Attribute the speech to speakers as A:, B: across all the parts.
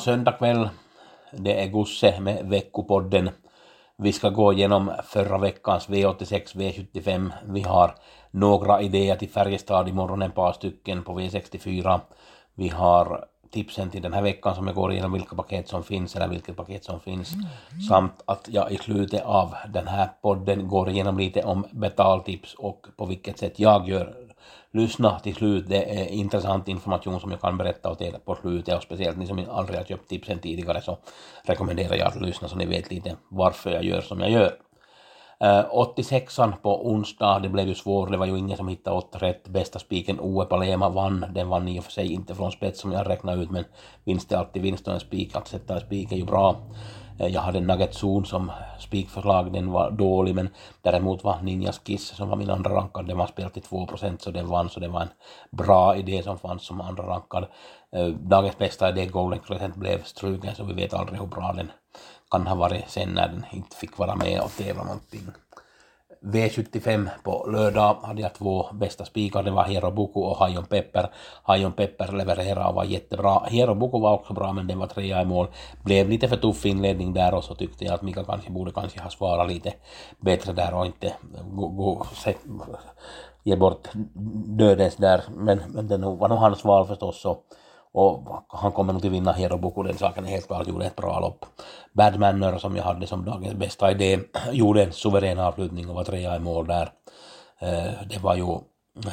A: söndag kväll. Det är Gusse med veckopodden. Vi ska gå igenom förra veckans V86, V75. Vi har några idéer till Färjestad imorgon, ett par stycken på V64. Vi har tipsen till den här veckan som jag går igenom vilka paket som finns eller vilket paket som finns. Mm. Samt att jag i slutet av den här podden går igenom lite om betaltips och på vilket sätt jag gör lyssna till slut. Det är intressant information som jag kan berätta åt er på slutet och speciellt ni som aldrig har köpt tipsen tidigare så rekommenderar jag att lyssna så ni vet lite varför jag gör som jag gör. Eh, 86an på onsdag, det blev ju svårt, det var ju ingen som hittade åtta rätt. Bästa spiken Oe Palema vann, den vann i och för sig inte från spets som jag räknade ut men vinst är alltid vinst och en spik, att sätta en spik är ju bra. Eh, jag hade Nugget Zone som spikförslag, den var dålig men däremot var Ninjas Kiss som var min andra rankad, den var spelat till 2% så den vann så det var en bra idé som fanns som andra rankad. Eh, dagens bästa idé, Golden Crescent, blev struken så vi vet aldrig hur bra den kan ha varit sen när den inte fick vara med och tävla någonting. V75 på lördag hade jag två bästa spikar, det var Hero Buku och Hajon Pepper. Hajon Pepper levererade och var jättebra. Hero Buku var också bra men den var trea i mål. Blev lite för tuff inledning där och så tyckte jag att Mika kanske borde kanske ha svarat lite bättre där och inte gå, gå, se, ge bort dödens där. Men, men det var nog hans val förstås. Så och han kommer nog att vinna Hero Boko, den saken är helt klart, gjorde ett bra lopp. Bad Manner som jag hade som dagens bästa idé gjorde en suverän avslutning och var trea i mål där. Eh, det var ju eh,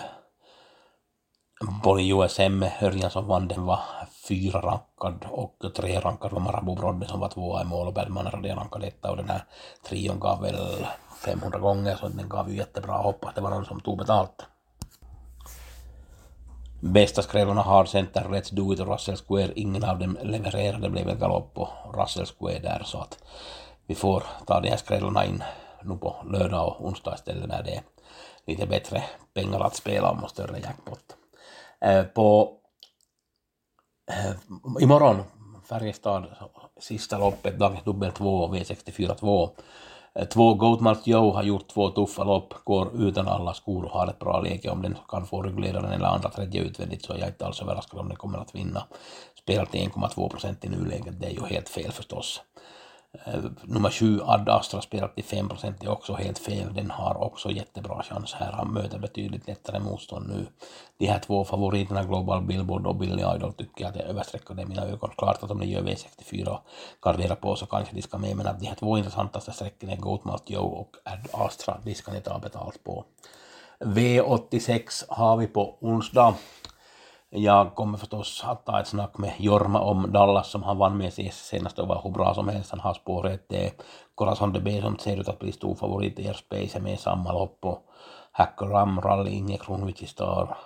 A: både USM Hörjan som vann, den var fyra rankad och tre rankad var Marabou Brodde som var tvåa i mål och Bad Manner hade rankad etta och den här trion gav väl 500 gånger så den gav ju jättebra hopp att det var någon som tog betalt. Bästa skrällarna har Center, Let's Do It och Russell Square. Ingen av dem levererade, det blev väl galopp på Russell Square där så att vi får ta de här skrällarna in nu på lördag och onsdag istället när det är lite bättre pengar att spela om och större jackpot. Eh, på eh, imorgon Färjestad sista loppet, dagens dubbel 2 V64 2 Eh, två Goatmalt Joe har gjort två tuffa lopp, går utan alla skor och har ett bra läge. Om den kan få ryggledaren eller andra tredje utvändigt så är jag inte alls överraskad om den kommer att vinna. Spelat till 1,2 procent i nuläget, det är ju helt fel förstås. Eh, nummer 7, Ad Astra spelar till 5 procent, det är också helt fel. Den har också jättebra chans här. Han möter betydligt lättare motstånd nu. De här två favoriterna, Global Billboard och Billy Idol, tycker jag att det översträcker i mina ögon. Klart att om de gör V64 och garderar på så kanske de ska med, men att de här två intressantaste sträckorna är Goatmalt Joe och Ad Astra, de ska ni ta betalt på. V86 har vi på onsdag. Jag kommer förstås att ta ett snack med Jorma om Dallas som han vann med sig senast och var hur bra som helst. Han har spåret. Det eh, är Corazon de B som ser ut att bli stor favorit. Airspace är med i samma lopp och Hacker Ram, Rally, Inge Kronwitz Star,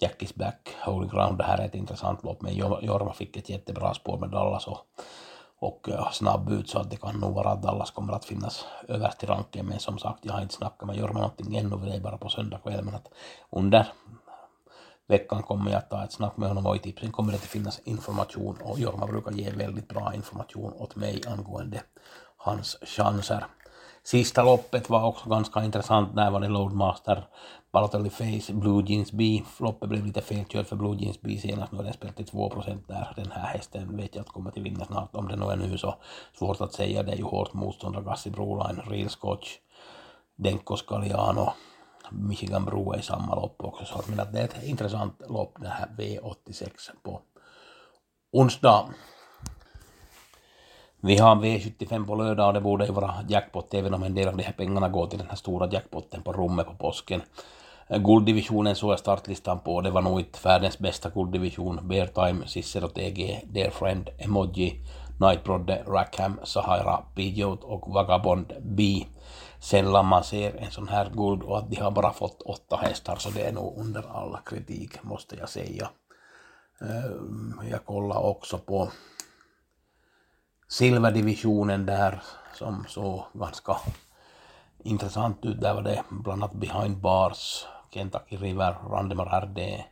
A: Jackis Back, Holy Ground. Det här är ett intressant lopp men Jorma fick ett jättebra spår med Dallas och, och eh, snabb ut så att det kan nog vara att Dallas kommer att finnas överst i ranken men som sagt jag har inte snackat med Jorma någonting ännu, det är bara på söndag kväll men att under veckan kommer jag att ta ett snack med honom och i tipsen kommer det att finnas information och Jorma brukar ge väldigt bra information åt mig angående hans chanser. Sista loppet var också ganska intressant. Där var det Loadmaster, Balotelli Face, Blue Jeans B. Loppet blev lite felkörd för Blue Jeans B senast. Nu har den spelat till 2% där. Den här hästen vet jag att kommer att vinna snart. Om det nu är nu så svårt att säga. Det är ju hårt motstånd. Gassi Broline, Real Scotch, Denko Scaliano, Michigan Bro i samma lopp också, så att, men att det är ett intressant lopp det här V86 på onsdag. Vi har V75 på lördag och det borde ju vara jackpot även om en del av de här pengarna går till den här stora jackpotten på rummet på påsken. Gulddivisionen såg jag startlistan på, det var nog inte världens bästa gulddivision. Beartime, Cicero TG, Dear Friend, Emoji, Nightbrodde, Rackham, Sahara, Pidgeot och Vagabond B. Sällan man ser en sån här guld och att de har bara fått åtta hästar så det är nog under all kritik måste jag säga. Ehm, jag kollar också på silverdivisionen där som såg ganska intressant ut. Där var det bland annat Behind Bars, Kentucky River, Randemar RD,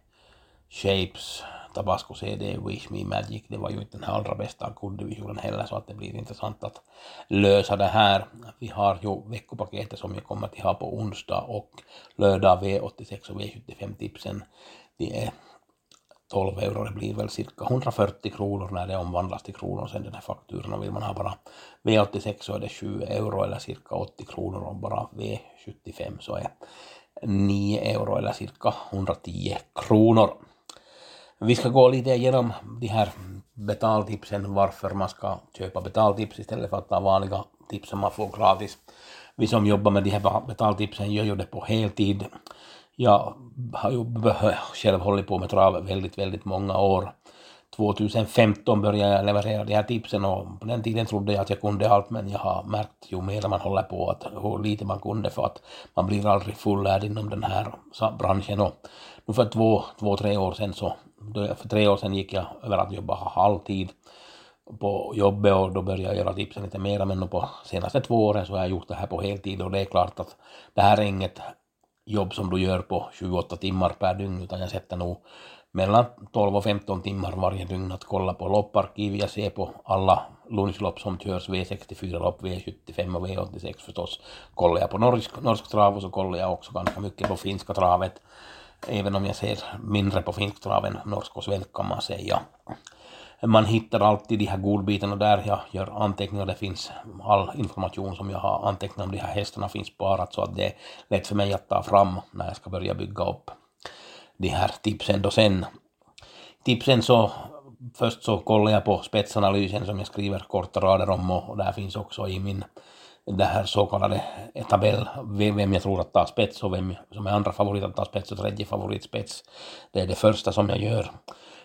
A: Shapes, Tabasco CD, Wish Me Magic. Det var ju inte den här allra bästa gulddivisionen heller så att det blir intressant att lösa det här. Vi har ju veckopaketet som jag kommer att ha på onsdag och lördag V86 och V75 tipsen. Det är 12 euro, det blir väl cirka 140 kronor när det omvandlas till kronor sen den här fakturan och vill man ha bara V86 så är det 7 euro eller cirka 80 kronor och bara V75 så är 9 euro eller cirka 110 kronor. Vi ska gå lite igenom de här betaltipsen, varför man ska köpa betaltips istället för att ta vanliga tips som man får gratis. Vi som jobbar med de här betaltipsen gör ju det på heltid jag har ju själv hållit på med trav väldigt, väldigt många år. 2015 började jag leverera de här tipsen och på den tiden trodde jag att jag kunde allt men jag har märkt ju mer man håller på att hur lite man kunde för att man blir aldrig fullärd inom den här branschen och nu för två, två tre år sedan så, för tre år sedan gick jag över att jobba halvtid på jobbet och då började jag göra tipsen lite mera men på senaste två åren så har jag gjort det här på heltid och det är klart att det här är inget jobb som du gör på 28 timmar per dygn utan jag sätter nog mellan 12 och 15 timmar varje dygn att kolla på lopparkiv. Jag ser på alla lunchlopp som körs, V64-lopp, V75 och V86 förstås. Kollar jag på norsk, norsk trav och så kollar jag också ganska mycket på finska travet. Även om jag ser mindre på finsk trav än norsk och svensk kan man säga man hittar alltid de här godbitarna där jag gör anteckningar. Det finns all information som jag har antecknat om de här hästarna finns sparat så att det är lätt för mig att ta fram när jag ska börja bygga upp de här tipsen då sen. Tipsen så först så kollar jag på spetsanalysen som jag skriver korta rader om och där finns också i min det här så kallade tabell, vem jag tror att tar spets och vem som är andra favorit att ta spets och tredje favorit spets. Det är det första som jag gör.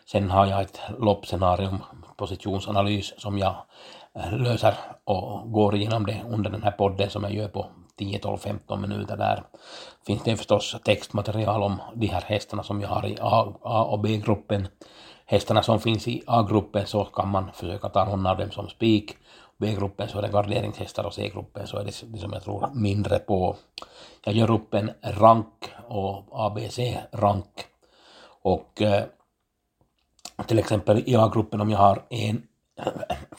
A: Sen har jag ett loppscenarium, positionsanalys som jag eh, löser och går igenom det under den här podden som jag gör på 10, 12, 15 minuter där. Finns det förstås textmaterial om de här hästarna som jag har i A, A och B-gruppen. Hästarna som finns i A-gruppen så kan man försöka ta någon av dem som spik. B-gruppen så är det garderingshästar och C-gruppen så är det, det som jag tror mindre på. Jag gör upp en rank och ABC-rank och eh, till exempel i A-gruppen om jag har en,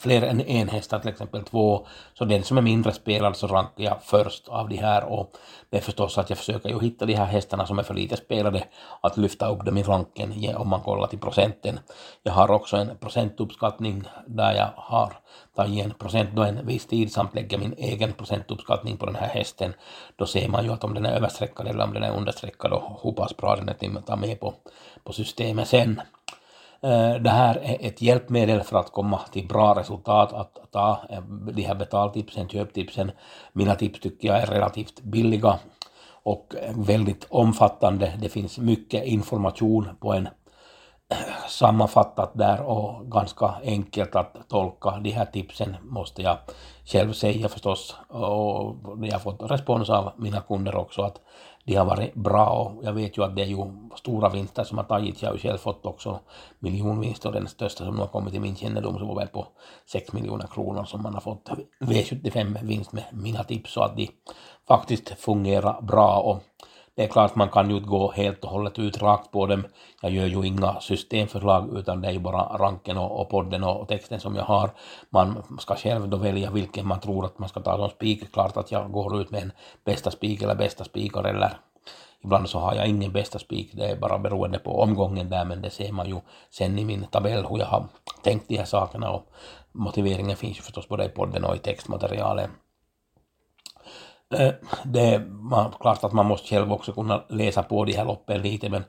A: fler än en hästar, till exempel två, så den som är mindre spelad så alltså rankar jag först av de här och det är förstås att jag försöker ju hitta de här hästarna som är för lite spelade, att lyfta upp dem i ranken om man kollar till procenten. Jag har också en procentuppskattning där jag har tagit en procent då en viss tid samt lägger min egen procentuppskattning på den här hästen. Då ser man ju att om den är överstreckad eller om den är understreckad och hur pass bra den är till att ta med på, på systemet sen. Eh, det här är ett hjälpmedel för att komma till bra resultat, att ta eh, de här betaltipsen, köptipsen. Mina tips tycker jag är relativt billiga och väldigt omfattande. Det finns mycket information på en sammanfattat där och ganska enkelt att tolka. De här tipsen måste jag själv säga förstås och jag har fått respons av mina kunder också att de har varit bra och jag vet ju att det är ju stora vinster som har tagits. Jag har ju själv fått också miljonvinster och den största som nu har kommit till min kännedom så var väl på 6 miljoner kronor som man har fått V75 vinst med mina tips så att de faktiskt fungerar bra och det är klart man kan ju inte gå helt och hållet ut rakt på dem. Jag gör ju inga systemförslag utan det är ju bara ranken och, och podden och, och, texten som jag har. Man ska själv då välja vilken man tror att man ska ta som spik. Klart att jag går ut med en bästa spik eller bästa spikar eller Ibland så har jag ingen bästa spik, det är bara beroende på omgången där men det ser man ju sen i min tabell hur jag har tänkt de här sakerna och motiveringen finns ju förstås både i podden och i textmaterialet. Eh, det är klart att man måste själv också kunna läsa på de här loppen lite men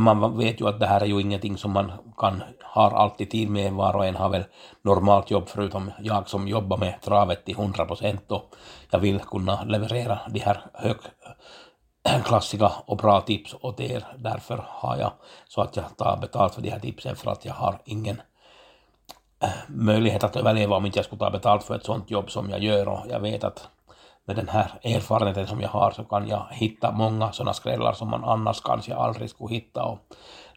A: man vet ju att det här är ju ingenting som man kan, har alltid tid med, var och en har väl normalt jobb förutom jag som jobbar med travet till 100 procent och jag vill kunna leverera de här högklassiga och bra tips åt er. Därför har jag så att jag tar betalt för de här tipsen för att jag har ingen eh, möjlighet att överleva om inte jag skulle ta betalt för ett sånt jobb som jag gör och jag vet att med den här erfarenheten som jag har så kan jag hitta många sådana skrällar som man annars kanske aldrig skulle hitta och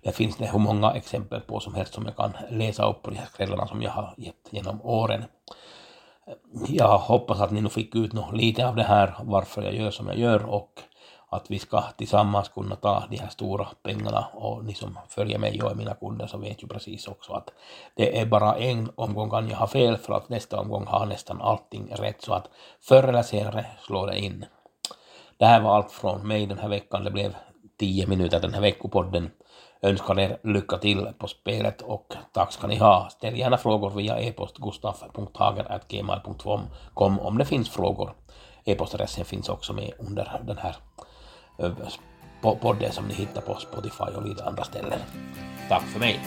A: det finns det hur många exempel på som helst som jag kan läsa upp på de här skrällarna som jag har gett genom åren. Jag hoppas att ni nu fick ut något lite av det här, varför jag gör som jag gör och att vi ska tillsammans kunna ta de här stora pengarna och ni som följer mig och är mina kunder så vet ju precis också att det är bara en omgång kan jag ha fel för att nästa omgång har nästan allting rätt så att förr eller senare slår det in. Det här var allt från mig den här veckan, det blev 10 minuter den här veckopodden. Önskar er lycka till på spelet och tack ska ni ha. Ställ gärna frågor via e-post gustaf.hager.gmail.com om det finns frågor. E-postadressen finns också med under den här Eh, podden som ni hittar på Spotify och lite andra ställen. Tack för mig!